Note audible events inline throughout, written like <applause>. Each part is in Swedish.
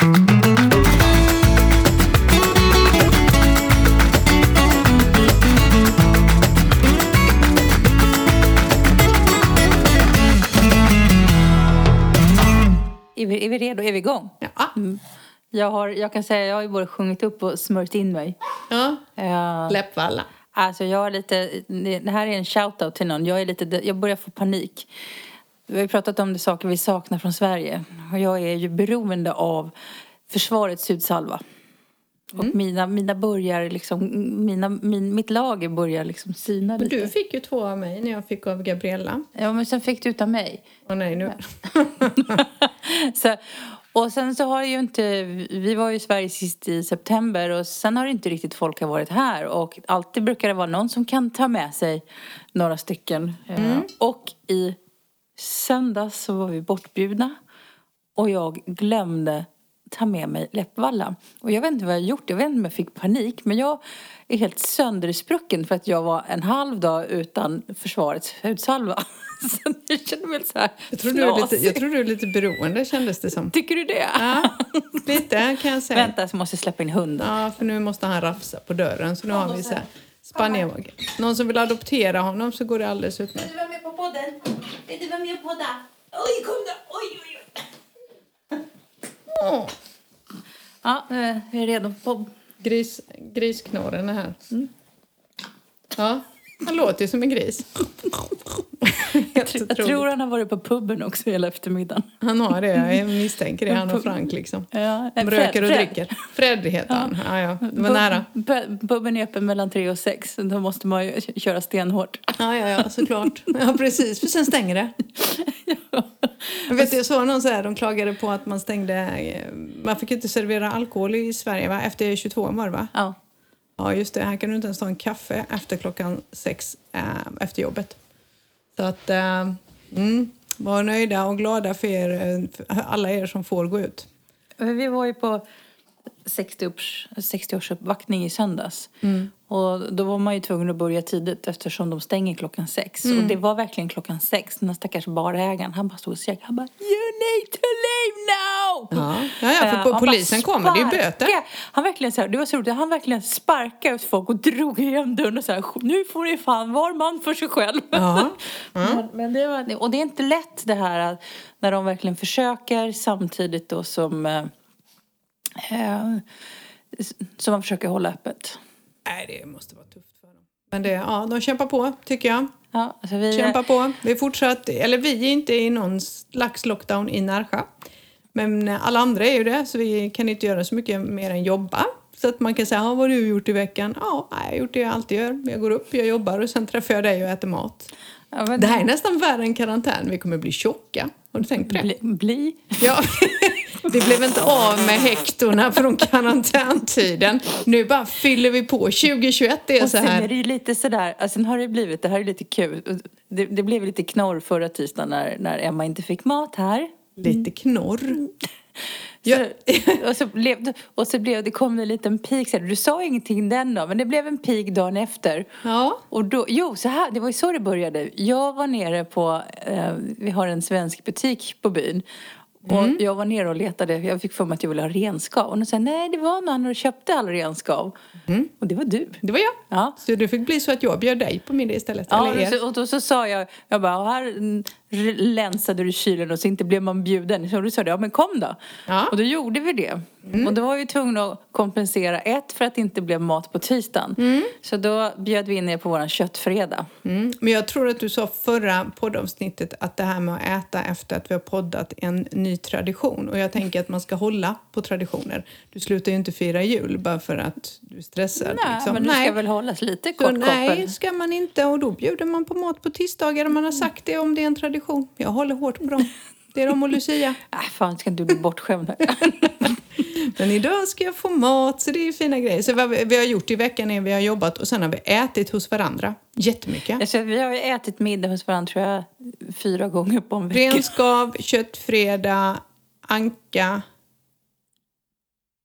Är vi, är vi redo? Är vi igång? Ja. Jag, har, jag kan säga jag har ju både sjungit upp och smörjt in mig. ja. Uh, Läppvalla. alltså jag är lite, det här är en shout-out till någon. Jag, är lite, jag börjar få panik. Vi har ju pratat om det saker vi saknar från Sverige. Och jag är ju beroende av försvarets hudsalva. Och mina, mina börjar liksom, mina, min, mitt lager börjar liksom sina Men lite. du fick ju två av mig när jag fick av Gabriella. Ja, men sen fick du utav mig. Åh nej, nu. <laughs> så, och sen så har ju inte, vi var ju i Sverige sist i september och sen har inte riktigt folk har varit här och alltid brukar det vara någon som kan ta med sig några stycken. Eh, Och i söndags så var vi bortbjudna och jag glömde ta med mig läppvalla. Och jag vet inte vad jag gjort, jag vet inte om jag fick panik men jag är helt söndersprucken för att jag var en halv dag utan försvarets hudsalva. <laughs> Så jag känner mig så här Jag tror, du är lite, jag tror du är lite beroende kändes det som. Tycker du det? Ja, <laughs> lite kan jag säga. Vänta, så måste jag släppa in hunden. Ja, för nu måste han rafsa på dörren så nu har vi så här Spanienvåg. Någon som vill adoptera honom så går det alldeles utmärkt. du vara med på podden? Vill du vara med på podda? Oj, kom då! Oj, oj, oj. Åh, Ja, nu är vi redo. På... gris, grisknorren är här. Ja, han låter ju som en gris. <laughs> Jag tror han har varit på puben också hela eftermiddagen. Han har det, jag misstänker det. <laughs> Han och Frank liksom. Ja, De eh, röker och Fred. dricker. Fred heter han. Ja, ja. Det var nära. pu- Puben är öppen mellan tre och sex. Då måste man ju köra stenhårt. Ja, ja, ja, såklart. <laughs> Ja, precis. För sen stänger det. Jag vet, jag såg någon så här, de klagade på att man stängde... eh, Man fick inte servera alkohol i Sverige, va? Efter 22 var det, va? Ja. Ja, just det. Här kan du inte ens ta en kaffe efter klockan sex eh, efter jobbet. Så att... Eh, mm, var nöjda och glada för, er, eh, för alla er som får gå ut. Vi var ju på 60-års 60-årsuppvaktning i söndags. Och då var man ju tvungen att börja tidigt eftersom de stänger klockan sex. Och det var verkligen klockan sex. Den stackars barägaren, han bara stod och skrek. Han bara You need to leave now! Ja, ja, ja för Eh, bara polisen kommer, det är böter. Han verkligen så här, det var så roligt, han verkligen sparkade ut folk och drog igen dörren och så här, nu får ni fan var man för sig själv. Ja. <laughs> Men, men det var, och det är inte lätt det här när de verkligen försöker samtidigt då som, eh, eh, som man försöker hålla öppet. Nej, det måste vara tufft för dem. Men det, ja, de kämpar på, tycker jag. Ja, alltså vi, Kämpa på. Vi är fortsatt, eller vi är inte i någon slags lockdown i Närsjö. Men alla andra är ju det, så vi kan inte göra så mycket mer än jobba. Så att man kan säga, vad har du gjort i veckan? Ja, jag har gjort det jag alltid gör. Jag går upp, jag jobbar och sen träffar jag dig och äter mat. ja, men, Det här är nästan värre än karantän. Vi kommer bli tjocka. Har du tänkt på det? bli, bli. Ja, <laughs> vi blev inte av med hektorna från karantäntiden. Nu bara fyller vi på. 2021 är Och så sen är här. det ju lite sådär, alltså sen har det blivit, det här är lite kul. Det, det blev lite knorr förra tisdagen när, när Emma inte fick mat här. Lite knorr. <laughs> Så, och, så blev, och så blev det kom det en liten pik. Här, du sa ingenting den dagen, men det blev en pik dagen efter. Ja. Och då, jo, så här, det var ju så det började. Jag var nere på, eh, vi har en svensk butik på byn. Och Mm. jag var nere och letade, jag fick för mig att jag ville ha renskav. Och de sa, nej det var någon och köpte alla renskav. Mm. Och det var du. Det var jag. Ja. Så det fick bli så att jag bjöd dig på middag istället. Ja, och, så, och då så sa jag, jag bara, och här mm, länsade du kylen och så inte blev man bjuden. Så då sa du, ja men kom då. Ja. Och då gjorde vi det. Och då var vi tvungna att kompensera ett för att det inte blev mat på tisdagen. Så då bjöd vi in er på våran köttfredag. Mm. Men jag tror att du sa förra poddavsnittet att det här med att äta efter att vi har poddat är en ny tradition. Och jag tänker att man ska hålla på traditioner. Du slutar ju inte fira jul bara för att du är stressad. Nej, liksom. men det ska väl hållas lite Så kort nej, koppel. ska man inte. Och då bjuder man på mat på tisdagar om man har sagt det, om det är en tradition. Jag håller hårt på dem. Det är de och Lucia. <laughs> Äh, fan, ska inte du bli bortskämd? <laughs> Men idag ska jag få mat, så det är fina grejer. Så vad vi vi har gjort i veckan är vi har jobbat och sen har vi ätit hos varandra. Jättemycket. alltså, vi har ju ätit middag hos varandra tror jag fyra gånger på en vecka. Renskav, köttfredag, anka.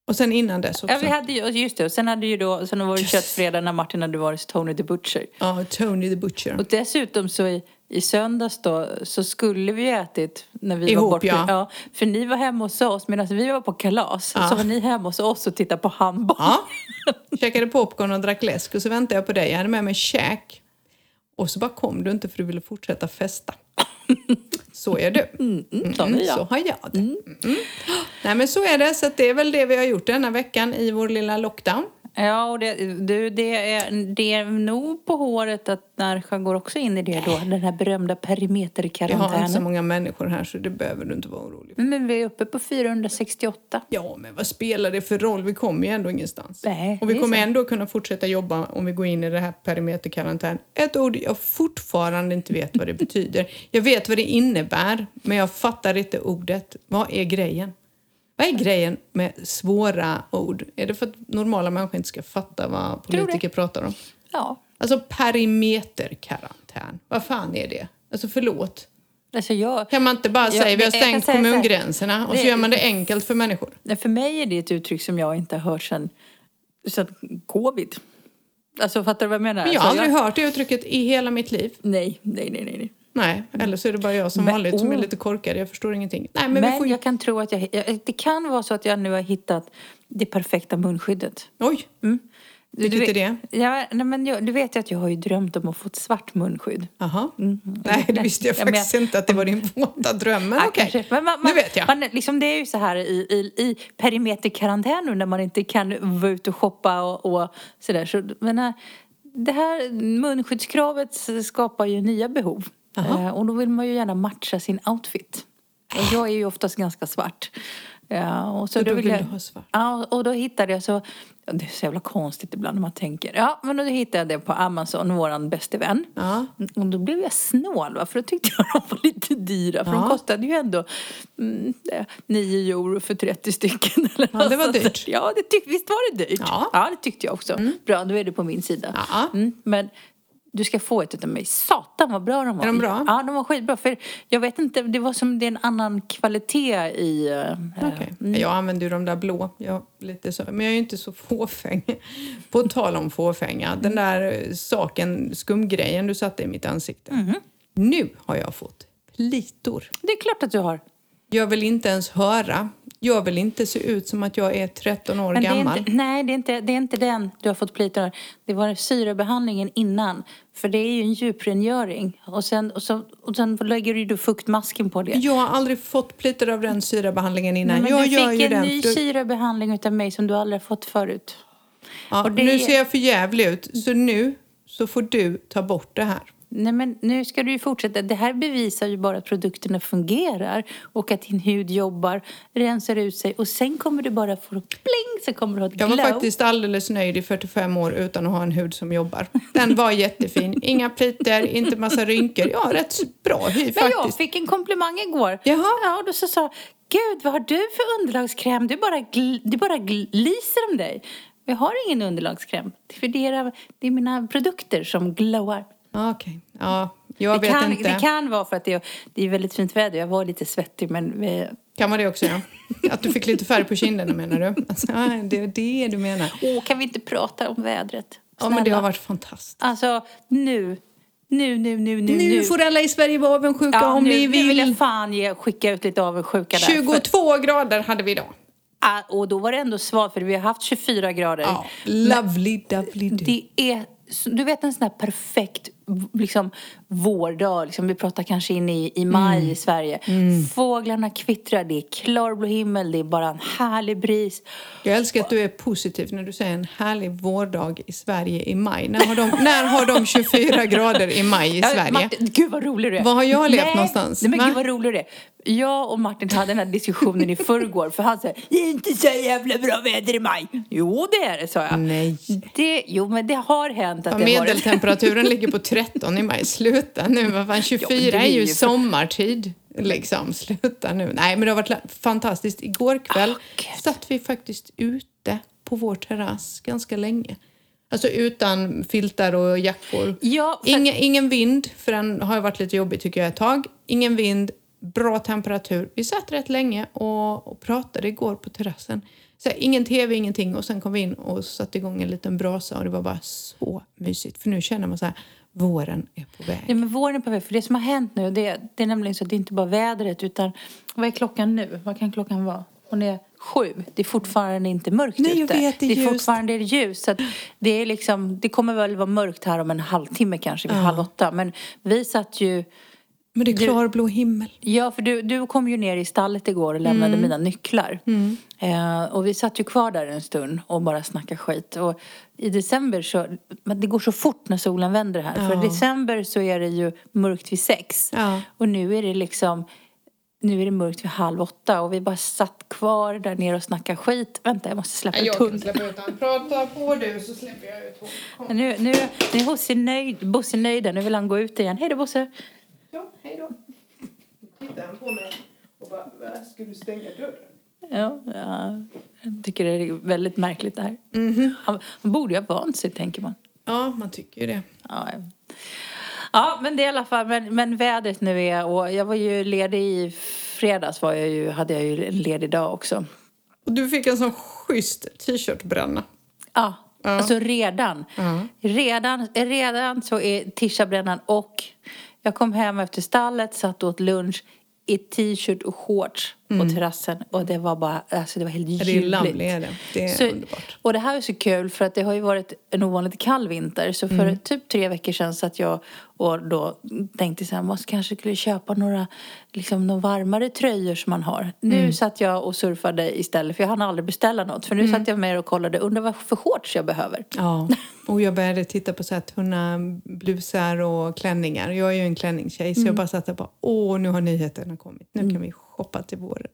Och sen innan dess också. Ja, vi hade ju, just det. Sen hade ju då, sen var det köttfredag när Martin hade varit Tony the Butcher. Ja, Tony the Butcher. Och dessutom så i, i söndags då så skulle vi ju ätit när vi Ihop, var borta. ja. För ni var hemma hos oss medan vi var på kalas. Ja. Så var ni hemma hos oss och tittade på handboll. Ja. Käkade popcorn och drack läsk och så väntade jag på dig. Jag hade med mig käk. Och så bara kom du inte för du ville fortsätta festa. <laughs> Så är du. Mm, så Mm, ja. så har jag det. Mm. Nej men så är det. Så det är väl det vi har gjort denna veckan i vår lilla lockdown. Ja, och det, du, det, är, det är nog på håret att Närsjö går också in i det då. Den här berömda Vi har inte så perimeterkarantänen. många människor här så det behöver du inte vara orolig för. Men vi är uppe på 468. Ja, men vad spelar det för roll? Vi kommer ju ändå ingenstans. Nej, och vi kommer ändå kunna fortsätta jobba om vi går in i det här perimeterkarantän. Ett ord jag fortfarande inte vet vad det <laughs> betyder. Jag vet vad det innebär, men jag fattar inte ordet. Vad är grejen? Vad är grejen med svåra ord? Är det för att normala människor inte ska fatta vad politiker pratar om? Ja. Alltså perimeterkarantän, vad fan är det? Alltså förlåt. Alltså jag, Kan man inte bara säga vi har jag stängt så här. kommungränserna och så Det- gör man det enkelt för människor? Nej, För mig är det ett uttryck som jag inte har hört sedan, sedan covid. Alltså fattar du vad jag menar? Men jag har Alltså, aldrig hört det uttrycket i hela mitt liv. Nej, nej, nej, nej. Nej. Eller så är det bara jag som Men- vanligt som är oh. lite korkad. Jag förstår ingenting. Nej, men, Men, får jag kan tro att jag, jag... Det kan vara så att jag nu har hittat det perfekta munskyddet. Oj, Mm. Du- vilket är vet- det? Ja, nej, men jag, du vet ju att jag har ju drömt om att få ett svart munskydd. Jaha. Mm. Nej, det visste jag Ja, faktiskt inte att det var din våta dröm. Men okej. Men man, man, nu vet jag. Man, liksom, det är ju så här i, i, i perimeterkarantän nu när man inte kan vara ute och shoppa och, och sådär. Så, men, äh, det här munskyddskravet skapar ju nya behov. Eh, och då vill man ju gärna matcha sin outfit. Och jag är ju oftast ganska svart. Ja, och så Så då vill vill jag, du ha svart? Ja, och då hittade jag så... ja, Det är så jävla konstigt ibland när man tänker. Ja, men då hittade jag det på Amazon, våran bäste vän. Ja. Och då blev jag snål, va? för då tyckte jag de var lite dyra. För Ja. de kostade ju ändå mm, eh, 9 euro för 30 stycken. <laughs> Eller Ja, det var dyrt. där. Ja, det tyck, visst var det dyrt? Ja. det tyckte jag också. Bra, då är du på min sida. Ja. Mm, men du ska få ett utav mig. Satan vad bra de var. Är de bra? Ja, de var skitbra. För jag vet inte, det var som det är en annan kvalitet i... eh, Okej. mm. Jag använder ju de där blå. Jag, lite så. Men jag är ju inte så fåfäng. <laughs> På tal om fåfänga. Den där eh, saken, skumgrejen du satte i mitt ansikte. Mhm. Nu har jag fått plitor. Det är klart att du har. Jag vill inte ens höra. Jag vill inte se ut som att jag är 13 år Men det är gammal. inte, nej, det är, inte, det är inte den du har fått plitor Det var syrebehandlingen innan. För det är ju en djuprengöring. Och sen, och så, och sen lägger du ju fuktmasken på det. Jag har aldrig fått plitor av den syrabehandlingen innan. Men jag du fick ju en ny för- syrebehandling utav mig som du aldrig har fått förut. ja, och det Nu är- ser jag för jävlig ut. Så nu så får du ta bort det här. Nej men nu ska du ju fortsätta. Det här bevisar ju bara att produkterna fungerar och att din hud jobbar, rensar ut sig och sen kommer du bara få pling så kommer du ha ett Jag var glow. faktiskt alldeles nöjd i 45 år utan att ha en hud som jobbar. Den var jättefin. Inga plitor, inte massa rynkor. Ja, rätt bra hy Men jag faktiskt. fick en komplimang igår. Jaha. Ja, och då så sa Gud, vad har du för underlagskräm? Du bara, du bara gliser om dig. Jag har ingen underlagskräm. För det är, det är mina produkter som glowar. Ja, Okej. Ja, jag Det vet kan, inte. det kan vara för att det är, det är väldigt fint väder. Jag var lite svettig men Kan vara det också, ja. Att du fick lite färg på kinderna menar du? Alltså, det är det du menar. Åh, kan vi inte prata om vädret? Ja, men det Snälla. har varit fantastiskt. Alltså, nu. Nu, nu, nu, nu, Nu får alla i Sverige vara avundsjuka ja, om nu, ni Nu vill jag vill. fan ge, skicka ut lite avundsjuka där. 22 grader hade vi idag. För, ah, och då var det ändå svalt för vi har haft 24 grader. Ja, lovely, lovely. Det är, du vet en sån här perfekt liksom, vårdag. Liksom, vi pratar kanske in i, i maj Mm. i Sverige. Fåglarna kvittrar, det är klarblå himmel, det är bara en härlig bris. Jag älskar att du är positiv när du säger en härlig vårdag i Sverige i maj. När har de, när har de 24 <laughs> grader i maj i Ja, Sverige? Martin, gud vad rolig du är. Var har jag levt nej, någonstans? Nej, men Va? gud vad rolig du är. Jag och Martin hade den här diskussionen i <laughs> förrgår. För han säger, det är inte så jävla bra väder i maj. Jo det är det, sa jag. Nej. Det, jo men det har hänt att Ja, det har varit... medeltemperaturen ligger på <laughs> 13 i maj. Sluta nu. Vad fan, 24 Ja, är är ju sommartid. Liksom, sluta nu. Nej, men det har varit fantastiskt. Igår kväll Gud. satt vi faktiskt ute på vår terrass ganska länge. Alltså utan filtar och jackor. Ja, för- Ingen, ingen vind, för den har ju varit lite jobbig tycker jag ett tag. Ingen vind, bra temperatur. Vi satt rätt länge och, och pratade igår på terrassen. Så här, ingen tv, ingenting och sen kom vi in och satte igång en liten brasa och det var bara så mysigt. För nu känner man så här, våren är på väg. Ja, men våren är på väg. För det som har hänt nu, det, det är nämligen så att det är inte bara vädret utan vad är klockan nu? Vad kan klockan vara? Hon är sju. Det är fortfarande inte mörkt Nej, jag ute. vet, det är det är fortfarande ljus. Så det, är liksom, det kommer väl vara mörkt här om en halvtimme kanske, vid Ja. halv åtta. Men vi satt ju... Men det är klarblå himmel. Ja, för du, du kom ju ner i stallet igår och lämnade Mm. mina nycklar. Eh, och vi satt ju kvar där en stund och bara snackade skit. Och i december så, men det går så fort när solen vänder här. För Ja. i december så är det ju mörkt vid sex. Ja. Och nu är det liksom, nu är det mörkt vid halv åtta. Och vi bara satt kvar där nere och snackade skit. Vänta, jag måste släppa ut hunden. släppa ut. Prata på du så släpper jag ut Men Nu, nu, nu är Bosse nöjd, Bosse nöjd. Nu vill han gå ut igen. Hej då Bosse. Han på mig och bara, "Va, ska du stänga dörren? Ja, ja, jag tycker det är väldigt märkligt det här. Mhm. Han, han borde ju ha vant sig, tänker man. Ja, man tycker ju det. Ja, ja. ja men det är i alla fall, men, men vädret nu är, och jag var ju ledig i fredags var jag ju, hade jag ju en ledig dag också. Och du fick en sån schysst t-shirtbränna. Ja, Ja. alltså redan. Ja. Redan, redan så är tisdagsbrännan och jag kom hem efter stallet, satt och åt lunch i t-shirt och shorts på terrassen och det var bara, alltså det var helt Mm. Ja, Det är ljuvligt. Är det. Det är Så, underbart. och det här är så kul för att det har ju varit en ovanligt kall vinter. Så för Mm. typ tre veckor sedan satt jag och då tänkte så här, man kanske skulle köpa några, liksom, några varmare tröjor som man har. Nu Mm. satt jag och surfade istället för jag hann aldrig beställa något. För nu Mm. satt jag med och kollade, undrar vad för shorts jag behöver. Ja, och jag började titta på så här tunna blusar och klänningar. Jag är ju en klänningstjej så jag bara satt där och bara, åh nu har nyheterna kommit. Nu kan vi shoppa till våren.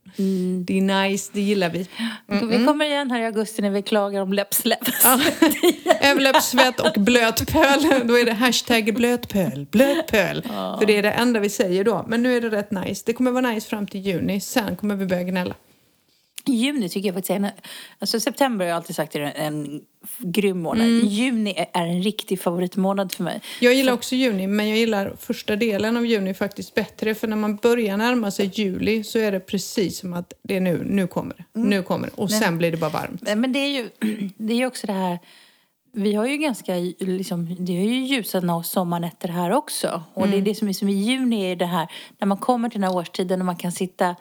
Det är nice, det gillar vi. Vi kommer igen här i augusti när vi klagar om läppsläpp. <laughs> Överläppssvett och blötpöl. Då är det hashtag blötpöl, blötpöl. För det är det enda vi säger då. Men nu är det rätt nice. Det kommer vara nice fram till juni. Sen kommer vi börja gnälla. Juni tycker jag faktiskt är en, alltså september har jag alltid sagt är en, en grym månad. Mm. Juni är, en riktig favoritmånad för mig. Jag gillar också juni, men jag gillar första delen av juni faktiskt bättre. För när man börjar närma sig juli så är det precis som att det är nu, nu kommer det. Nu kommer det. Och sen blir det bara varmt. Men det är ju <clears throat> det är också det här vi har ju ganska, liksom, det är ju ljusa sommarnätter här också. Och det är det som är som i juni är det här, när man kommer till den här årstiden när man kan sitta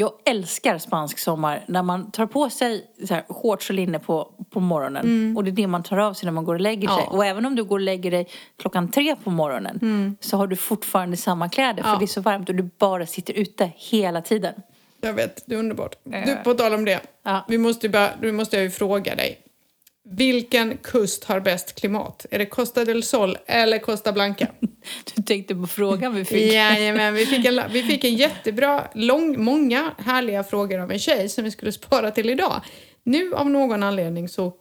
jag älskar spansk sommar när man tar på sig så här, shorts och linne på, på morgonen. Och det är det man tar av sig när man går och lägger sig. Ja. Och även om du går och lägger dig klockan tre på morgonen så har du fortfarande samma kläder. För Ja. det är så varmt och du bara sitter ute hela tiden. Jag vet, det är underbart. Du, på tal om det. Ja. Vi måste bara, nu måste jag ju fråga dig. Vilken kust har bäst klimat? Är det Costa del Sol eller Costa Blanca? <laughs> Du tänkte på frågan vi fick. Jajamän, vi fick en, vi fick en jättebra, lång, många härliga frågor av en tjej som vi skulle spara till idag. Nu av någon anledning så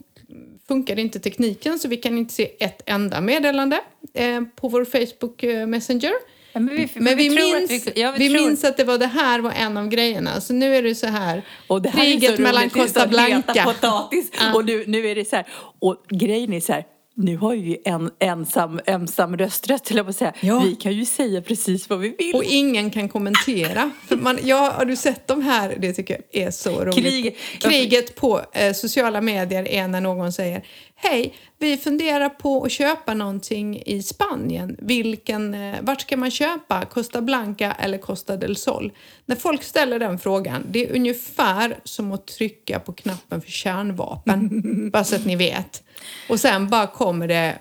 funkar inte tekniken så vi kan inte se ett enda meddelande eh, på vår Facebook eh, Messenger. Men vi, Men vi, tror minns, att vi, ja, vi, tror- minns att det var det här var en av grejerna. Så nu är det så här. Och det här är kriget så mellan är Costa Blanca. potatis. Ja. Och nu, nu är det så här, och grejen är så här, nu har vi en ensam, ensam rösträtt, till att säga. Ja. Vi kan ju säga precis vad vi vill. Och ingen kan kommentera. För man, ja, har du sett de här? Det tycker jag är så roligt. Krig- Kriget på eh, sociala medier är när någon säger Hej, vi funderar på att köpa någonting i Spanien. Vilken, eh, vart ska man köpa? Costa Blanca eller Costa del Sol? När folk ställer den frågan, det är ungefär som att trycka på knappen för kärnvapen. <laughs> bara så att ni vet. Och sen bara kommer det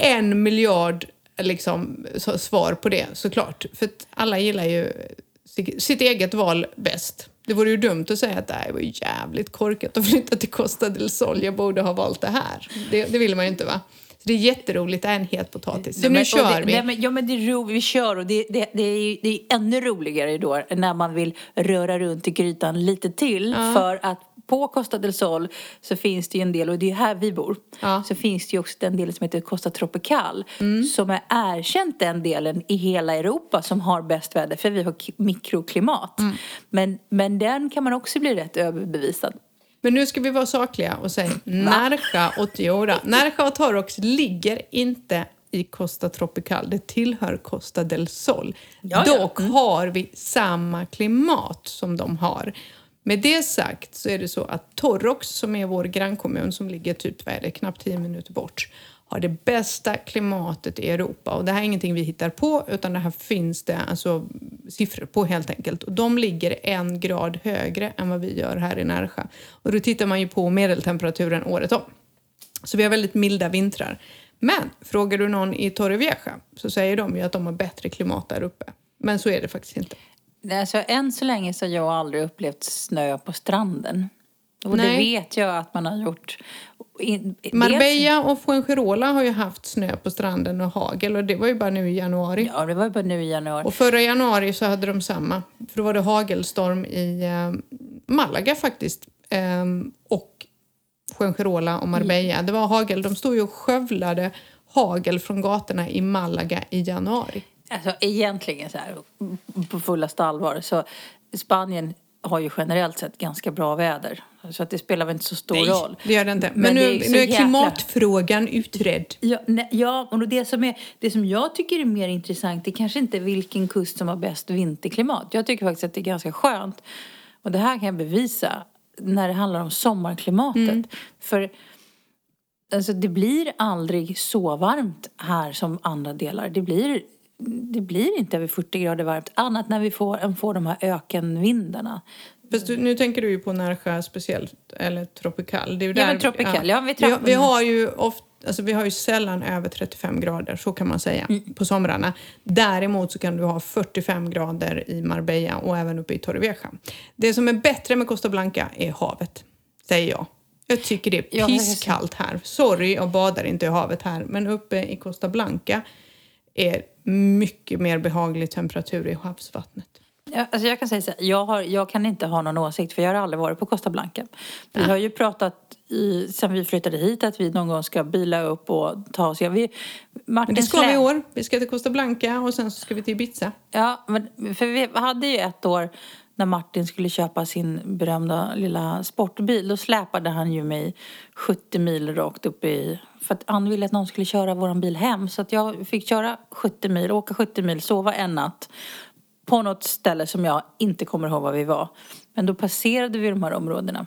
en miljard liksom, svar på det såklart. För att alla gillar ju si- sitt eget val bäst. Det vore ju dumt att säga att det var jävligt korkat att flytta till Costa del Sol. Jag borde ha valt det här. Det, det vill man ju inte va? Så det är jätteroligt, det är en het potatis. Så nu men- och kör det, vi. Men, ja men det är roligt, vi kör och det, det, det, är, det är ännu roligare då när man vill röra runt i grytan lite till för att på Costa del Sol så finns det ju en del, och det är här vi bor, Ja. Mm. så finns det ju också den delen som heter Costa Tropical som är erkänt den delen i hela Europa som har bäst väder för vi har mikroklimat. Mm. Men, men den kan man också bli rätt överbevisad. Men nu ska vi vara sakliga och säga Narja och Tiora. <laughs> Narja och Torox ligger inte i Costa Tropical. Det tillhör Costa del Sol. Ja, ja. Dock har vi samma klimat som de har. Med det sagt så är det så att Torrox som är vår grannkommun som ligger typ vad är det, knappt 10 minuter bort har det bästa klimatet i Europa. Och det här är ingenting vi hittar på utan det här finns det alltså siffror på helt enkelt. Och de ligger en grad högre än vad vi gör här i Närsjö. Och då tittar man ju på medeltemperaturen året om. Så vi har väldigt milda vintrar. Men frågar du någon i Torrevieja så säger de ju att de har bättre klimat där uppe. Men så är det faktiskt inte. Alltså, än så länge så har jag aldrig upplevt snö på stranden. Och Nej. det vet jag att man har gjort. In, Marbella och Fuengirola har ju haft snö på stranden och hagel och det var ju bara nu i januari. Ja, det var ju bara nu i januari. Och förra januari så hade de samma. För då var det hagelstorm i eh, Malaga faktiskt. Eh, och Fuengirola och Marbella. Det var hagel. De stod ju och skövlade hagel från gatorna i Malaga i januari. Alltså egentligen så här, på fullaste allvar, så Spanien har ju generellt sett ganska bra väder. Så att det spelar väl inte så stor roll. det gör det inte. Men, Men nu, är nu är jäkla- klimatfrågan utredd. Ja, nej, ja och det som, är, det som jag tycker är mer intressant det är kanske inte vilken kust som har bäst vinterklimat. Jag tycker faktiskt att det är ganska skönt. Och det här kan jag bevisa när det handlar om sommarklimatet. För alltså, det blir aldrig så varmt här som andra delar. Det blir, det blir inte över 40 grader varmt annat när vi får, får de här ökenvindarna. Fast du, nu tänker du ju på Närsjö speciellt, eller Tropical. Det är ju Ja, där, men Tropical, ja, vi vi, trapp- vi har ju ofta Alltså vi har ju sällan över 35 grader, så kan man säga, Mm. på somrarna. Däremot så kan du ha 45 grader i Marbella och även uppe i Torrevieja. Det som är bättre med Costa Blanca är havet, säger jag. Jag tycker det är Ja, pisskallt här. Sorry, jag badar inte i havet här, men uppe i Costa Blanca är mycket mer behaglig temperatur i havsvattnet. Ja, alltså jag kan säga så här, jag, har, jag kan inte ha någon åsikt för jag har aldrig varit på Costa Blanca. Vi har ju pratat i, sen vi flyttade hit att vi någon gång ska bila upp och ta oss. Ja, vi, Martin Men det ska vi i år. Vi ska till Costa Blanca och sen så ska vi till Ibiza. Ja, men, för vi hade ju ett år när Martin skulle köpa sin berömda lilla sportbil. Då släpade han ju mig 70 mil rakt upp i... För att han ville att någon skulle köra vår bil hem. Så att jag fick köra 70 mil, åka 70 mil, sova en natt. På något ställe som jag inte kommer ihåg var vi var. Men då passerade vi de här områdena.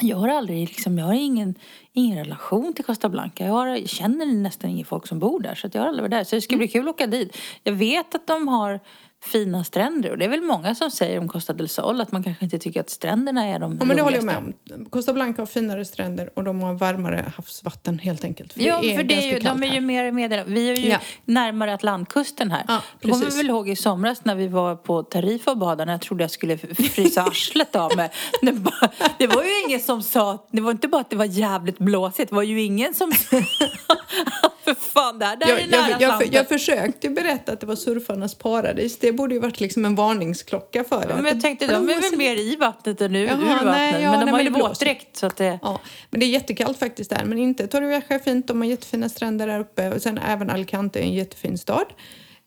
Jag har aldrig liksom, jag har ingen, ingen relation till Costa Blanca. Jag, har, jag känner nästan ingen folk som bor där. Så att jag har aldrig varit där. Så det ska bli kul att åka dit. Jag vet att de har fina stränder. Och det är väl många som säger om Costa del Sol att man kanske inte tycker att stränderna är de Ja, men det håller jag med om. Costa Blanca har finare stränder och de har varmare havsvatten helt enkelt. För Ja, det är för det är ju, de är ju mer meddelade. Vi är ju Ja. närmare Atlantkusten här. Ja, kommer precis. väl ihåg i somras när vi var på Tarifa och badade när jag trodde jag skulle frysa <laughs> arslet av mig. Det var- Det var ju ingen som sa, det var inte bara att det var jävligt blåsigt, det var ju ingen som <laughs> fan, det här, det här Jag, är nära jag, jag, jag försökte berätta att det var surfarnas paradis. Det borde ju varit liksom en varningsklocka för det. Men jag tänkte, de är väl mer i vattnet än ur, Jaha, ur vattnet. nej, ja, men de nej, har ju våtdräkt så att det... Ja, men det är jättekallt faktiskt där. Men inte Torrevieja är fint. De har jättefina stränder där uppe. Och sen även Alicante är en jättefin stad.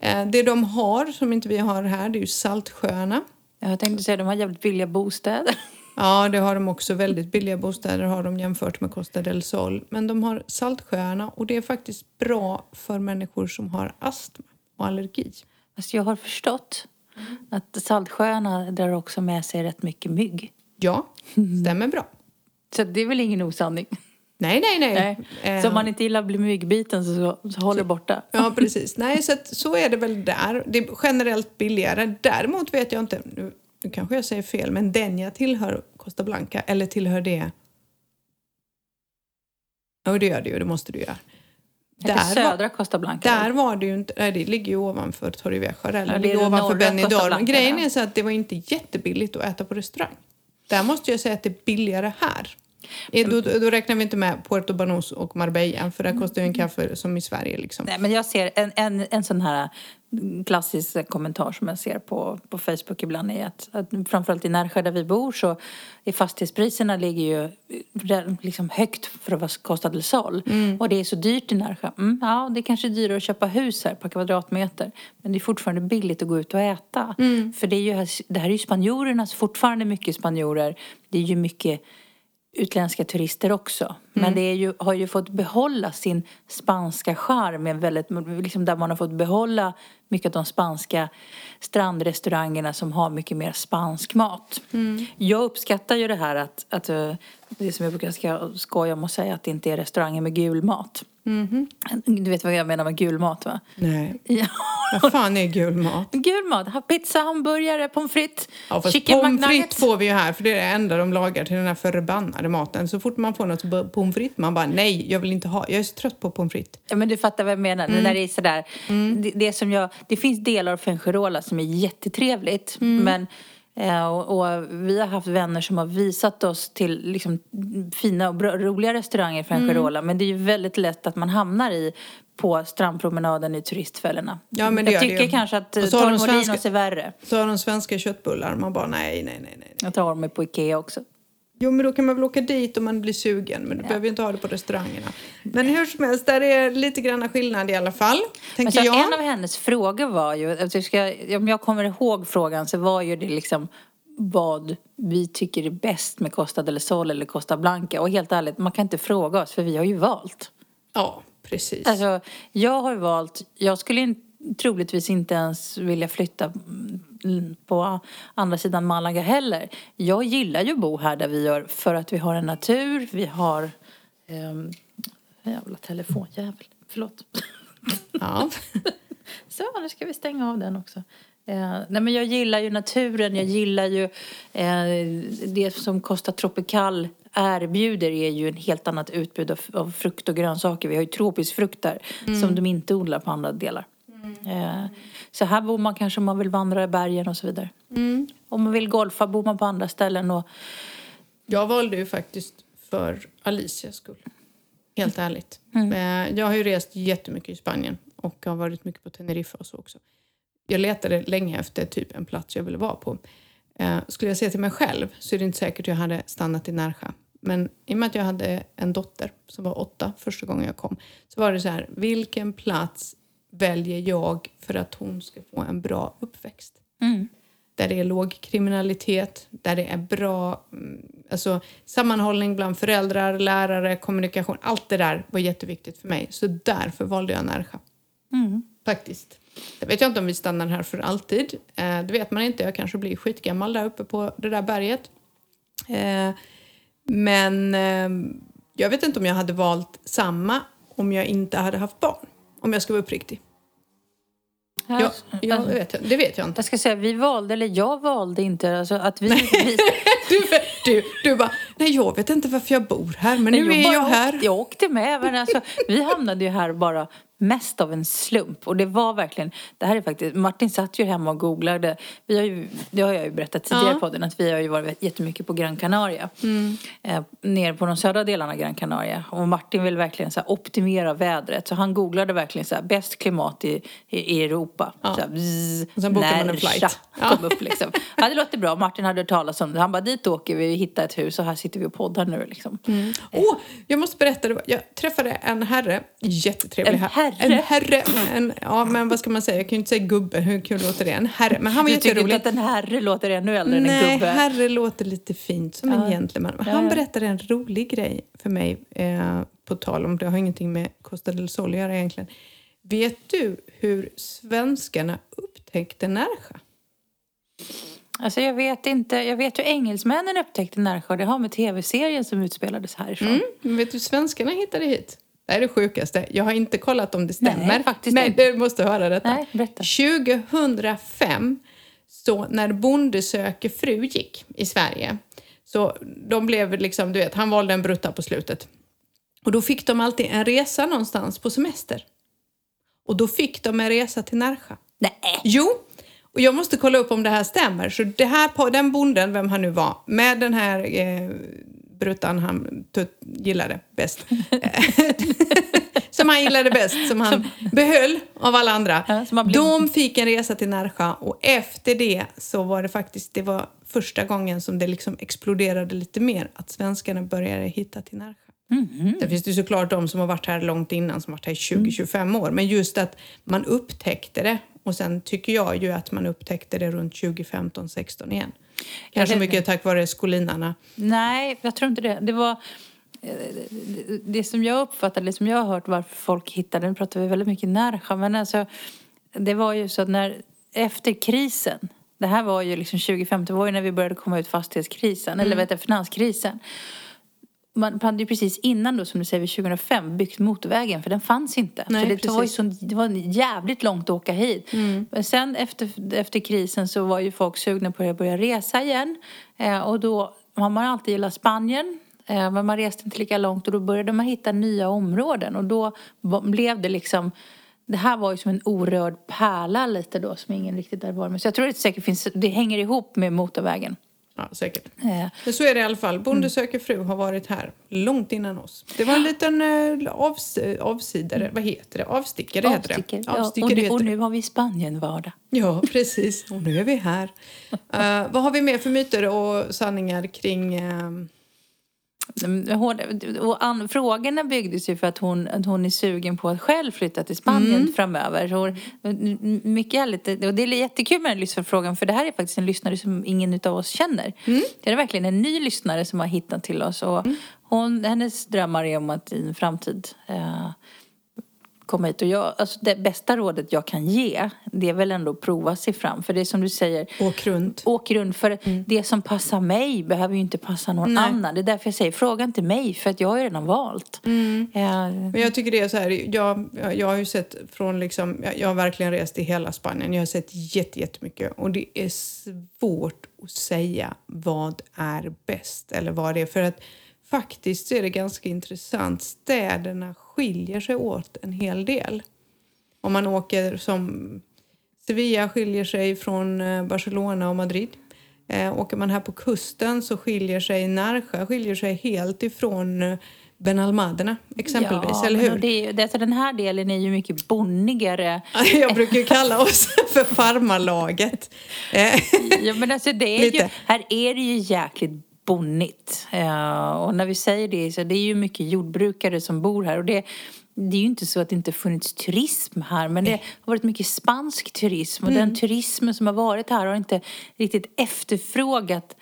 Eh, det de har, som inte vi har här, det är ju Saltsjöarna. Jag tänkte säga, de har jävligt billiga bostäder. Ja, det har de också. Väldigt billiga bostäder har de jämfört med Costa del Sol. Men de har Saltsjöarna och det är faktiskt bra för människor som har astma och allergi. Fast jag har förstått att Saltsjöarna drar också med sig rätt mycket mygg. Ja, stämmer bra. Så det är väl ingen osanning? Nej, nej, nej. Nej. Eh, Så om man inte gillar att bli myggbiten så, så håll det borta. Ja, precis. Nej, så, att, så är det väl där. Det är generellt billigare. Däremot vet jag inte, nu, nu kanske jag säger fel, men Denja tillhör Costa Blanca, eller tillhör det... Ja, det gör det ju, det måste du göra. Där Där var, södra Costa Blanca. där var det ju inte, nej, det ligger ju ovanför Torrevieja, eller det är ligger det ovanför Benidorm. Grejen ja. är så att det var inte jättebilligt att äta på restaurang. Där måste jag säga att det är billigare här. Då, då räknar vi inte med Puerto Banús och Marbella, för där kostar ju en kaffe som i Sverige. Liksom. Nej, men jag ser en, en, en sån här klassisk kommentar som jag ser på, på Facebook ibland är att, att framförallt i Närsjö där vi bor så är fastighetspriserna ligger ju liksom högt för att vara Costa del Sol. Och det är så dyrt i Närsjö. Mm, ja, det är kanske dyrare att köpa hus här per kvadratmeter. Men det är fortfarande billigt att gå ut och äta. För det, är ju, det här är ju spanjorernas, fortfarande mycket spanjorer. Det är ju mycket utländska turister också. Men det ju, har ju fått behålla sin spanska charm. Väldigt, liksom där man har fått behålla mycket av de spanska strandrestaurangerna som har mycket mer spansk mat. Jag uppskattar ju det här att, att eh, det som jag brukar ska skoja om och säga att det inte är restauranger med gul mat. Du vet vad jag menar med gul mat va? Nej. <laughs> Ja. Vad fan är gul mat? Gul mat, pizza, hamburgare, pommes frites, Ja, fast chicken pommes frites får vi ju här för det är det enda de lagar till den här förbannade maten. Så fort man får något pommes frites man bara nej, jag vill inte ha. Jag är så trött på pommes frites. Ja, men du fattar vad jag menar. Mm. Det är sådär. Det, det, som jag, det finns delar av Fuengirola som är jättetrevligt. Mm. Men, eh, och, och vi har haft vänner som har visat oss till liksom, fina och bra, roliga restauranger i Fuengirola. Mm. Men det är ju väldigt lätt att man hamnar i på strandpromenaden i turistfällorna. Ja, men det jag det tycker ju. kanske att de Torremolinos är värre. Så har de svenska köttbullar. Man bara nej, nej, nej, nej. Jag tar mig på Ikea också. Jo, men då kan man väl åka dit om man blir sugen. Men du behöver ju inte ha det på restaurangerna. Men hur som helst, där är lite grann skillnad i alla fall. Men Tänker så jag. En av hennes frågor var ju, ska, om jag kommer ihåg frågan så var ju det liksom vad vi tycker är bäst med Costa del Sol eller Costa Blanca. Och helt ärligt, man kan inte fråga oss för vi har ju valt. Ja, precis. Alltså, jag har ju valt, jag skulle in, troligtvis inte ens vilja flytta på andra sidan Malaga heller. Jag gillar ju att bo här där vi gör för att vi har en natur, vi har... Um, jävla telefonjävel, förlåt. Ja. <laughs> Så, nu ska vi stänga av den också. Eh, nej, men jag gillar ju naturen, jag gillar ju eh, det som Costa Tropical erbjuder är ju en helt annat utbud av, av frukt och grönsaker. Vi har ju tropisk frukt där som de inte odlar på andra delar. Eh, så här bor man kanske om man vill vandra i bergen och så vidare. Om man vill golfa bor man på andra ställen och Jag valde ju faktiskt för Alicias skull. Helt ärligt. Eh, Jag har ju rest jättemycket i Spanien och har varit mycket på Teneriffa och så också. Jag letade länge efter typ en plats jag ville vara på. Eh, Skulle jag se till mig själv så är det inte säkert jag hade stannat i Närsjö. Men i och med att jag hade en dotter som var åtta första gången jag kom så var det så här, vilken plats väljer jag för att hon ska få en bra uppväxt? där det är låg kriminalitet, där det är bra mm, alltså, sammanhållning bland föräldrar, lärare, kommunikation. Allt det där var jätteviktigt för mig. Så därför valde jag Närsjö. Faktiskt. Jag vet jag inte om vi stannar här för alltid. Eh, det vet man inte. Jag kanske blir skitgammal där uppe på det där berget. Eh, men eh, jag vet inte om jag hade valt samma om jag inte hade haft barn. Om jag ska vara uppriktig. Ja, ja, det, vet jag, det vet jag inte. Jag ska säga, vi valde, eller jag valde inte, alltså att vi... vi <laughs> Du, du, du bara, nej jag vet inte varför jag bor här men nu är bara jag här. Åkte, jag åkte med. Men alltså, vi hamnade ju här bara mest av en slump. Och det var verkligen, det här är faktiskt, Martin satt ju hemma och googlade. Vi har ju, det har jag ju berättat tidigare Ja. på podden, att vi har ju varit jättemycket på Gran Canaria. Eh, nere på de södra delarna av Gran Canaria. Och Martin vill verkligen så optimera vädret. Så han googlade verkligen så här, bäst klimat i, i, i Europa. Ja. Så här, bzz, Och sen bokar man en flight. kom upp liksom. Ja, det låter bra. Martin hade hört talas om det. Han bara, dit åker vi, hitta ett hus och här sitter vi och poddar nu liksom. Åh, jag måste berätta, jag träffade en herre, jättetrevlig En herre? En herre, en, ja men vad ska man säga, jag kan ju inte säga gubbe, hur kul låter det? En herre, men han var Du tycker inte jätterolig. att en herre låter ännu äldre än en Nej, gubbe? herre låter lite fint, som en Ja. gentleman. Men Ja, Han ja. berättade en rolig grej för mig, eh, på tal om, det har ingenting med Costa del Sol att göra egentligen. Vet du hur svenskarna upptäckte Närsjö? Alltså jag vet inte. Jag vet hur engelsmännen upptäckte Närsjö. Det har med tv-serien som utspelades härifrån. Mm. Men vet du hur svenskarna hittade hit? Det är det sjukaste. Jag har inte kollat om det stämmer. Nej, faktiskt men inte. du måste höra detta. Nej, berätta. 2005, så när Bonde söker fru gick i Sverige, så de blev liksom, du vet, han valde en brutta på slutet. Och då fick de alltid en resa någonstans på semester. Och då fick de en resa till Närsjö. Nej. Jo, och jag måste kolla upp om det här stämmer. Så det här, den bonden, vem han nu var, med den här eh, bruttan han gillade bäst. <laughs> som han gillade bäst, som han behöll av alla andra. Ja, De fick en resa till Närsjö och efter det så var det faktiskt, det var första gången som det liksom exploderade lite mer, att svenskarna började hitta till Närsjö. Mhm. Sen finns det ju såklart de som har varit här långt innan, som har varit här i 20-25 år. Men just att man upptäckte det. Och sen tycker jag ju att man upptäckte det runt 2015-16 igen. Kanske mycket tack vare skolinarna. Nej, jag tror inte det. Det var... det, det som jag uppfattar, det som jag har hört varför folk hittade, nu pratar vi väldigt mycket Närsjö, men alltså det var ju så att när, efter krisen, det här var ju liksom 2015, det var ju när vi började komma ut fastighetskrisen, eller vet du, finanskrisen. Man hade ju precis innan då, som du säger, 2005 byggt motorvägen för den fanns inte. Nej, för det, var ju så, det var jävligt långt att åka hit. Men sen efter, efter krisen så var ju folk sugna på att börja resa igen. Eh, och då har man alltid gillat Spanien. Eh, men man reste inte lika långt och då började man hitta nya områden. Och då blev det liksom det här var ju som en orörd pärla lite då som ingen riktigt där var med. Så jag tror att det säkert finns, det hänger ihop med motorvägen. Ja, säkert. Eh, Men så är det i alla fall. Bonde söker fru har varit här långt innan oss. Det var en liten eh, avs avsidare, vad heter det? Avstickare heter avstickare. det. Ja, och, Avstickare nu, heter och nu har vi Spanien-vardag. Ja, precis. Och nu är vi här. <laughs> Eh, vad har vi mer för myter och sanningar kring... eh, Mm, Hon, och an, frågorna byggdes ju för att hon, att hon är sugen på att själv flytta till Spanien framöver. Så hon, mycket härligt. Och det är jättekul med den lyssnarfrågan för det här är faktiskt en lyssnare som ingen av oss känner. Det är verkligen en ny lyssnare som har hittat till oss. Och hon, hennes drömmar är om att i en framtid eh, komma hit. Och jag, alltså det bästa rådet jag kan ge det är väl ändå att prova sig fram. För det är som du säger, Åk runt. åk runt. För det som passar mig behöver ju inte passa någon Nej. annan. Det är därför jag säger, fråga inte mig för att jag har ju redan valt. Eh, Men jag tycker det är så här, jag, jag, har ju sett från liksom, jag, jag har verkligen rest i hela Spanien. Jag har sett jätte, jättemycket och det är svårt att säga vad är bäst eller vad det är. För att faktiskt så är det ganska intressant. Städerna skiljer sig åt en hel del. Om man åker som Sevilla skiljer sig från eh, Barcelona och Madrid. Eh, åker man här på kusten så skiljer sig Närsjö skiljer sig helt ifrån eh, Benalmaderna exempelvis, ja, eller hur? Det, det, alltså den här delen är ju mycket bonnigare. <laughs> Jag brukar ju kalla oss <laughs> för farmarlaget. Ja, men alltså det är ju, här är det ju jäkligt bonnigt. Eh, och när vi säger det så det är ju mycket jordbrukare som bor här. Och det, det är ju inte så att det inte funnits turism här men det har varit mycket spansk turism och den turismen som har varit här har inte riktigt efterfrågat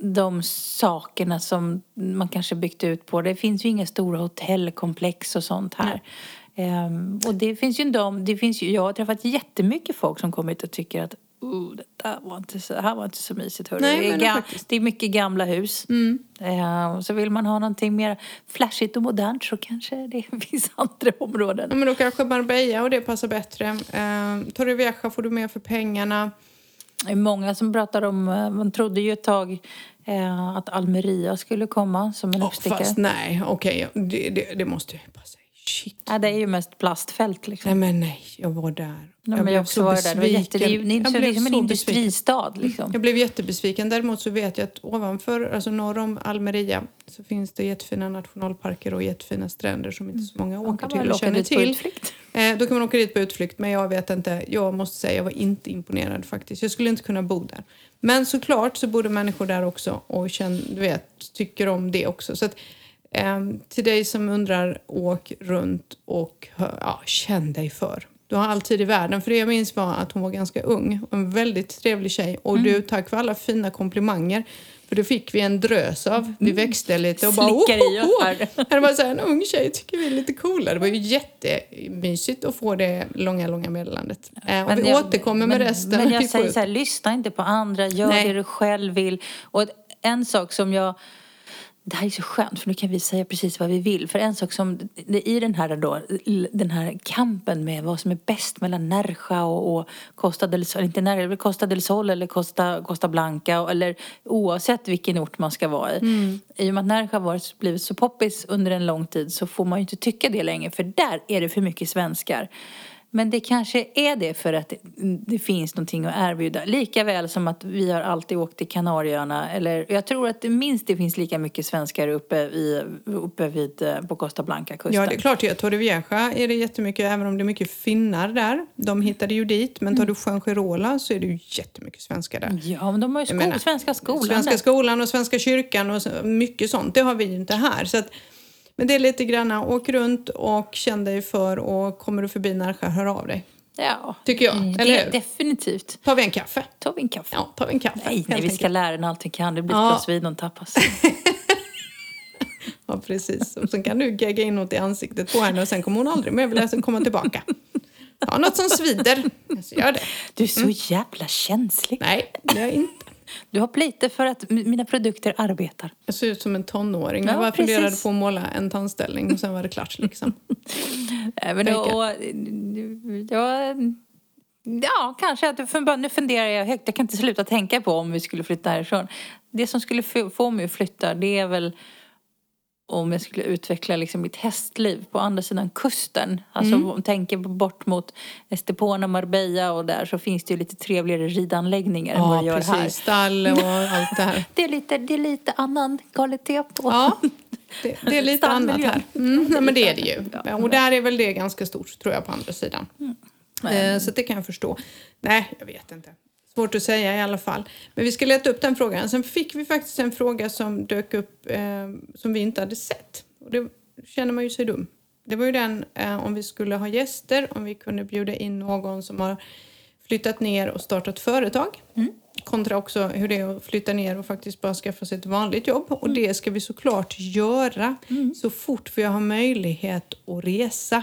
de sakerna som man kanske byggt ut på. Det finns ju inga stora hotellkomplex och sånt här. Ehm, och det finns ju de, det finns ju, jag har träffat jättemycket folk som kommer hit och tycker att oh, det där var inte så, det här var inte så mysigt. Hörru. Nej, det, är ga- det är mycket gamla hus. Ehm, och så vill man ha någonting mer flashigt och modernt så kanske det <laughs> finns andra områden. ja, men då kanske Marbella och det passar bättre. Eh, Torrevieja får du mer för pengarna. Det är många som pratar om, eh, man trodde ju ett tag eh, att Almeria skulle komma som en Oh, uppstickare. fast nej, okej, det, det, det måste bara säga. Shit. Ja, det är ju mest plastfält liksom. Nej men nej, jag var där. Ja, jag men jag också var där. Det, var jätte, det är ju så, blev liksom en så besviken. industristad liksom. Jag blev jättebesviken. Däremot så vet jag att ovanför, alltså norr om Almeria, så finns det jättefina nationalparker och jättefina stränder som inte så många Man åker till och åka känner dit på till. utflykt. Eh, då kan man åka dit på utflykt, men jag vet inte. Jag måste säga, jag var inte imponerad faktiskt. Jag skulle inte kunna bo där. Men såklart så bor det människor där också och känner, du vet, tycker om det också. Så att, ehm, till dig som undrar, åk runt och hör, ja, känn dig för. Du har all tid i världen. För det jag minns var att hon var ganska ung och en väldigt trevlig tjej. Och du, tack för alla fina komplimanger. För det fick vi en drös av. Vi växte lite och bara Slickar i oss "Ohoho!" här. Det var så här, en ung tjej tycker vi är lite coola. Det var ju jättemysigt att få det långa, långa meddelandet. Eh, och vi jag- återkommer med men, resten. Men jag säger så här, lyssna inte på andra, gör Nej. det du själv vill. Och en sak som jag det här är så skönt för nu kan vi säga precis vad vi vill. För en sak som i den här, då, den här kampen med vad som är bäst mellan Nerja och, och Costa del Sol, inte Nerja, Costa del Sol eller Costa, Costa Blanca eller oavsett vilken ort man ska vara i. I och med att Nerja har varit, blivit så poppis under en lång tid så får man ju inte tycka det längre för där är det för mycket svenskar. Men det kanske är det för att det, det finns någonting att erbjuda. Lika väl som att vi har alltid åkt till Kanarieöarna. Eller jag tror att det minst det finns lika mycket svenskar uppe, i, uppe vid, eh, på Costa Blanca-kusten. Ja, det är klart. Torrevieja är det jättemycket, även om det är mycket finnar där. De hittade ju dit. Men tar du Fuengirola så är det ju jättemycket svenskar där. Ja, men de har ju sko- Jag menar, svenska skolan Svenska skolan och Svenska kyrkan och mycket sånt. Det har vi ju inte här. Så att, men det är lite granna, åk runt och känn dig för och kommer du förbi Närsjö, hör av dig. Ja, Tycker jag, Mm, eller hur? definitivt. Tar vi en kaffe? Tar vi en kaffe? Ja, tar vi en kaffe. Nej, nej, vi ska lära en allt vi kan. Det blir Ja. ett glas vin och en tapas. <laughs> Ja, precis. Och sen kan du gegga in något i ansiktet på henne och sen kommer hon aldrig mer vilja komma tillbaka. Ja, något som svider. Så gör det. Du är så jävla känslig. Nej, det är jag inte. Du har lite för att mina produkter arbetar. Jag ser ut som en tonåring. Ja, jag bara funderade på att måla en tandställning och sen var det klart liksom. <laughs> Även Tänker. och, ja, ja, kanske att du nu funderar jag högt. Jag kan inte sluta tänka på om vi skulle flytta härifrån. Det som skulle få få mig att flytta det är väl om jag skulle utveckla liksom mitt hästliv på andra sidan kusten. Alltså om man tänker bort mot Estepona, Marbella och där så finns det ju lite trevligare ridanläggningar än vad Ja, det gör precis. här. Stall och <laughs> allt det här. Det är lite, det är lite annan kvalitet på. Ja, <laughs> det, det är lite annat här. Mm, nej, men det är det ju. Ja. Och där är väl det ganska stort, tror jag, på andra sidan. Eh, så det kan jag förstå. Nej, jag vet inte. Svårt att säga i alla fall. Men vi ska leta upp den frågan. Sen fick vi faktiskt en fråga som dök upp eh, som vi inte hade sett. Och det känner man ju sig dum. Det var ju den eh, om vi skulle ha gäster, om vi kunde bjuda in någon som har flyttat ner och startat företag. Mm. Kontra också hur det är att flytta ner och faktiskt bara skaffa sig ett vanligt jobb. Och det ska vi såklart göra så fort vi har möjlighet att resa.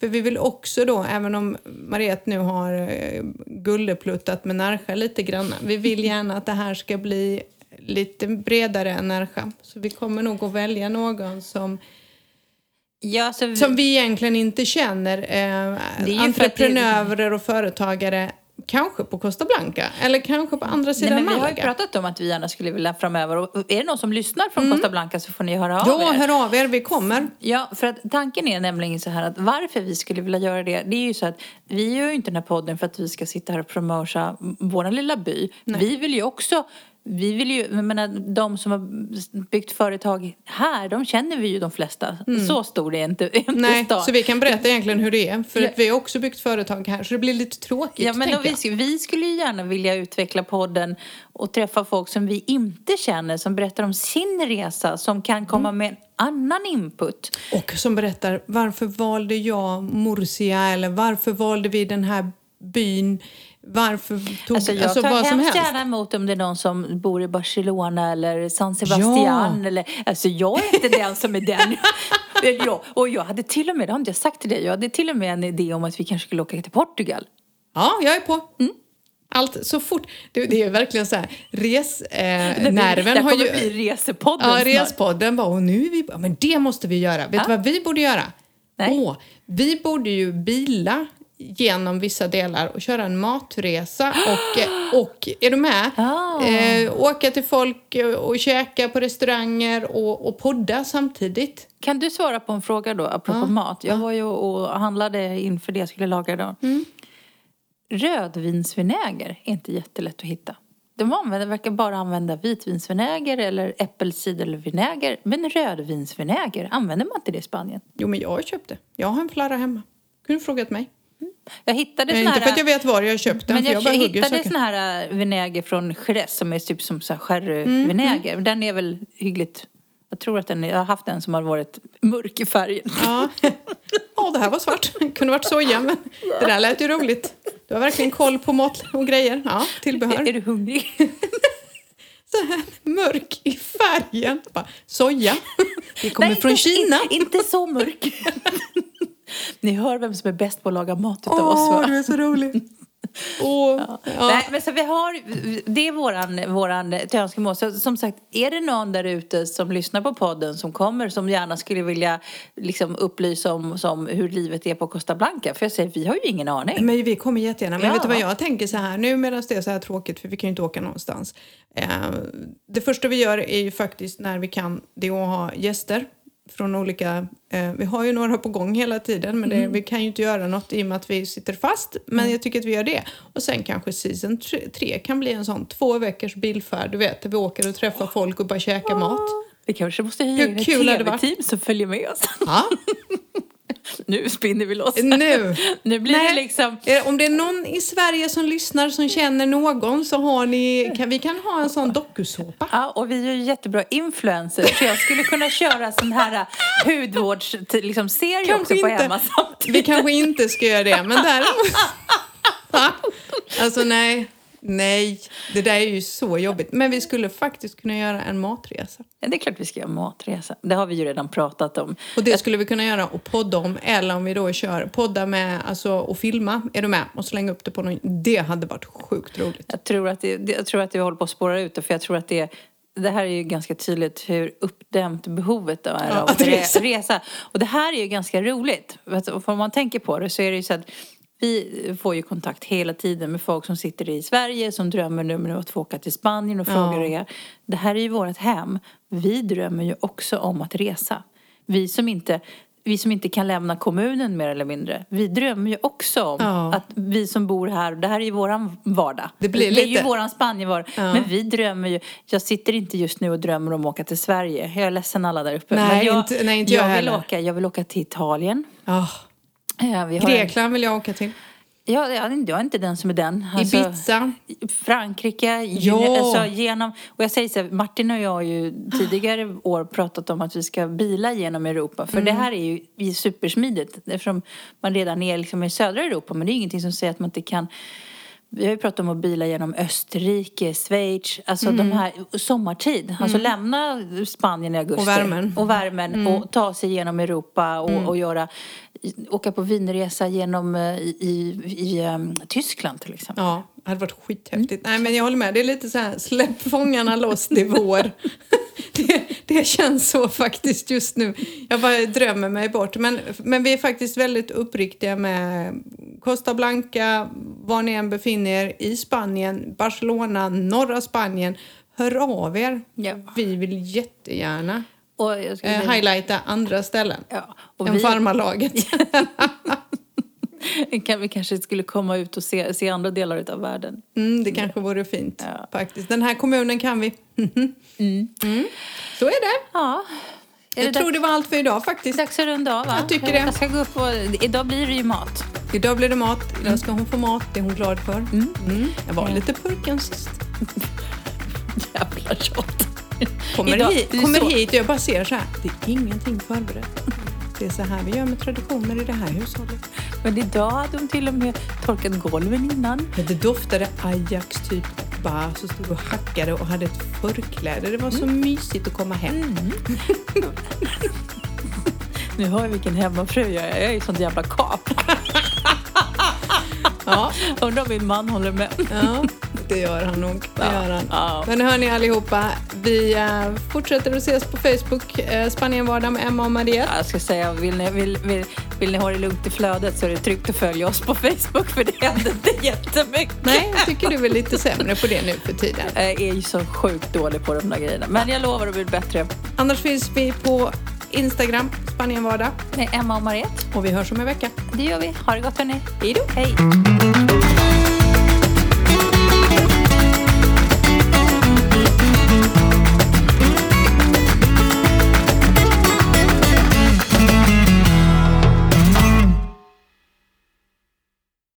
För vi vill också då, även om Mariette nu har eh, gullepluttat med Närsjö lite grann. Vi vill <laughs> gärna att det här ska bli lite bredare än Närsjö. Så vi kommer nog att välja någon som Ja, vi, som vi egentligen inte känner. Eh, entreprenörer och företagare. Kanske på Costa Blanca eller kanske på andra Nej, sidan men vi har ju Malaga. pratat om att vi gärna skulle vilja framöver. Och är det någon som lyssnar från Costa Blanca så får ni höra av Ja, er. hör av er. Vi kommer. Ja, för att tanken är nämligen så här att varför vi skulle vilja göra det, det är ju så att vi gör ju inte den här podden för att vi ska sitta här och promota vår lilla by. Vi vill ju också, vi vill ju, jag menar de som har byggt företag här, de känner vi ju de flesta. Så stor är inte, <laughs> inte Nej, stan. så vi kan berätta egentligen hur det är. För Ja. att vi har också byggt företag här så det blir lite tråkigt. Ja, men då vi, vi skulle ju gärna vilja utveckla podden och träffa folk som vi inte känner, som berättar om sin resa, som kan komma Mm. med annan input. Och som berättar varför valde jag Murcia eller varför valde vi den här byn? Varför tog... Alltså jag alltså tar vad som hemskt helst. gärna emot om det är någon som bor i Barcelona eller San Sebastian. Ja. Eller, alltså jag är inte den som är den. <laughs> jag, och jag hade till och med, det har inte jag sagt till dig, jag hade till och med en idé om att vi kanske skulle åka till Portugal. Ja, jag är på. Mm. Allt så fort. Det, det är verkligen så här, resnerven eh, nerven det har kommer ju... bli resepodden Ja, snart. respodden bara, och nu är vi... Men det måste vi göra. Vet du Ja. vad vi borde göra? Nej. Åh, vi borde ju bila genom vissa delar och köra en matresa och, <gasps> och är du med? Ah. Eh, åka till folk och käka på restauranger och, och podda samtidigt. Kan du svara på en fråga då, apropå mat? Jag var ju och handlade inför det jag skulle laga idag. Mm. Rödvinsvinäger är inte jättelätt att hitta. De använder, verkar bara använda vitvinsvinäger eller äppelcidervinäger. Men rödvinsvinäger, använder man inte det i Spanien? Jo, men jag har köpt det. Jag har en flarra hemma. Kunde du frågat mig? Jag hittade Men sån inte för att jag vet var jag köpt den, Men för jag, jag hittade sån här äh, vinäger från Jerez som är typ som så här sherryvinäger. Den är väl hyggligt... Jag tror att den är, jag har haft en som har varit mörk i färgen. Ja. <laughs> ja, det här var svart. Det kunde varit soja, men det där lät ju roligt. Du har verkligen koll på mat och grejer. Ja, Är, tillbehör. är du hungrig? <laughs> Så här mörk i färgen. Bara, soja. Det kommer Nej, från inte- Kina. in- Inte så mörk. <laughs> Ni hör vem som är bäst på att laga mat utav oss Åh, va? du är så rolig. <laughs> Åh, ja. Nej, men så vi har, det är våran, våran ett önskemål. Så som sagt, är det någon där ute som lyssnar på podden som kommer som gärna skulle vilja liksom, upplysa om som hur livet är på Costa Blanca? För jag säger, vi har ju ingen aning. Men vi kommer jättegärna. Men Ja. vet du vad jag tänker så här nu medan det är så här tråkigt för vi kan ju inte åka någonstans. Eh, det första vi gör är ju faktiskt när vi kan det är att ha gäster från olika, eh, vi har ju några på gång hela tiden men det, vi kan ju inte göra något i och med att vi sitter fast. Men jag tycker att vi gör det. Och sen kanske season 3 kan bli en sån två veckors bilfärd, du vet, där vi åker och träffar folk och bara käkar mat. Vi kanske måste hyra in ett tv-team som följer med oss. Ja, <laughs> <laughs> nu spinner vi loss. nu! <laughs> Nu blir Nej. det liksom... Eh, Om det är någon i Sverige som lyssnar som känner någon så har ni, kan, vi kan ha en sån dokusåpa. Ja, och vi är ju jättebra influencers. Så jag skulle kunna köra sån här hudvårds liksom, serie Kanske också på inte. hemma samtidigt. Vi kanske inte ska göra det, men däremot... <laughs> Alltså nej, Nej, det där är ju så jobbigt. Men vi skulle faktiskt kunna göra en matresa. Ja, det är klart vi ska göra matresa. Det har vi ju redan pratat om. Och det skulle vi kunna göra och podda om. Eller om vi då kör podda med, alltså och filma, är du med? Och slänga upp det på någon. Det hade varit sjukt roligt. Jag tror att, det, jag tror att vi håller på att spåra ut det, för jag tror att det det här är ju ganska tydligt hur uppdämt behovet är av att resa. Och det här är ju ganska roligt. För om man tänker på det så är det ju så att vi får ju kontakt hela tiden med folk som sitter i Sverige som drömmer nu om att få åka till Spanien och frågar er. Det här är ju vårt hem. Vi drömmer ju också om att resa. Vi som inte vi som inte kan lämna kommunen mer eller mindre. Vi drömmer ju också om Ja. att vi som bor här, det här är ju våran vardag. Det blir det är lite- ju våran Spanienvardag. Ja. Men vi drömmer ju, jag sitter inte just nu och drömmer om att åka till Sverige. Jag är ledsen alla där uppe. Nej, Men jag, inte- nej, inte jag vill heller. åka, jag vill åka till Italien. Ja, vi har Grekland vill jag åka till. Ja, jag, är- inte den som är den. Alltså, Ibiza. Frankrike, Ja. alltså genom, och jag säger så här, Martin och jag har ju tidigare år pratat om att vi ska bila genom Europa. För det Mm. här är ju är supersmidigt eftersom man redan är liksom i södra Europa. Men det är ingenting som säger att man inte kan vi har ju pratat om att bila genom Österrike, Schweiz, alltså Mm. de här sommartid. Alltså lämna Spanien i augusti. Och värmen. Och värmen och ta sig genom Europa och, och göra, åka på vinresa genom eh, i, i, i em, Tyskland till exempel. Ja, det hade varit skithäftigt. Nej, men jag håller med. Det är lite så här, släpp fångarna loss, det är vår. <laughs> det, det känns så faktiskt just nu. Jag bara drömmer mig bort. Men, men vi är faktiskt väldigt uppriktiga med Costa Blanca, var ni än befinner er, i Spanien, Barcelona, norra Spanien. Hör av er. Ja. Vi vill jättegärna Och jag ska eh, highlighta andra ställen ja, och än vi, farmarlaget. <laughs> vi kanske skulle komma ut och se, se andra delar av världen. Mm, det kanske vore fint Ja. faktiskt. Den här kommunen kan vi. <laughs> Mm. Så är det. Ja. Är Jag det tror det var allt för idag faktiskt. dags att runda av va? Jag tycker det. Jag ska gå upp och, idag blir det ju mat. Idag blir det mat. Idag ska hon få mat. Det är hon glad för. Mm. Jag var lite purken sist. <laughs> Jävla tjat. Kommer, Idag- hit, kommer så- hit och jag bara ser så här. Det är ingenting förberett. Det är så här vi gör med traditioner i det här hushållet. Men idag hade hon till och med torkat golven innan. Men det doftade Ajax typ bara så stod och hackade och hade ett förkläde. Det var så mysigt att komma hem. <laughs> Nu hör jag vilken hemmafru jag är. Jag är ju sånt jävla kap. <laughs> Ja, Undrar om min man håller med. ja, det gör han nog. Det gör han. ja. Men hör ni allihopa, vi eh, fortsätter att ses på Facebook. Eh, Spanienvardag med Emma och Maria. Jag ska säga, vill ni, vill, vill, vill ni ha det lugnt i flödet så är det tryggt att följa oss på Facebook för det händer inte jättemycket. Nej, jag tycker du är lite sämre på det nu för tiden. Jag är ju så sjukt dålig på de där grejerna. Men jag lovar att bli bättre. Annars finns vi på Instagram, Spanienvardag. Med Emma och Mariette. Och vi hörs om en vecka. Det gör vi. Ha det gott hörni. Hej då! Hej.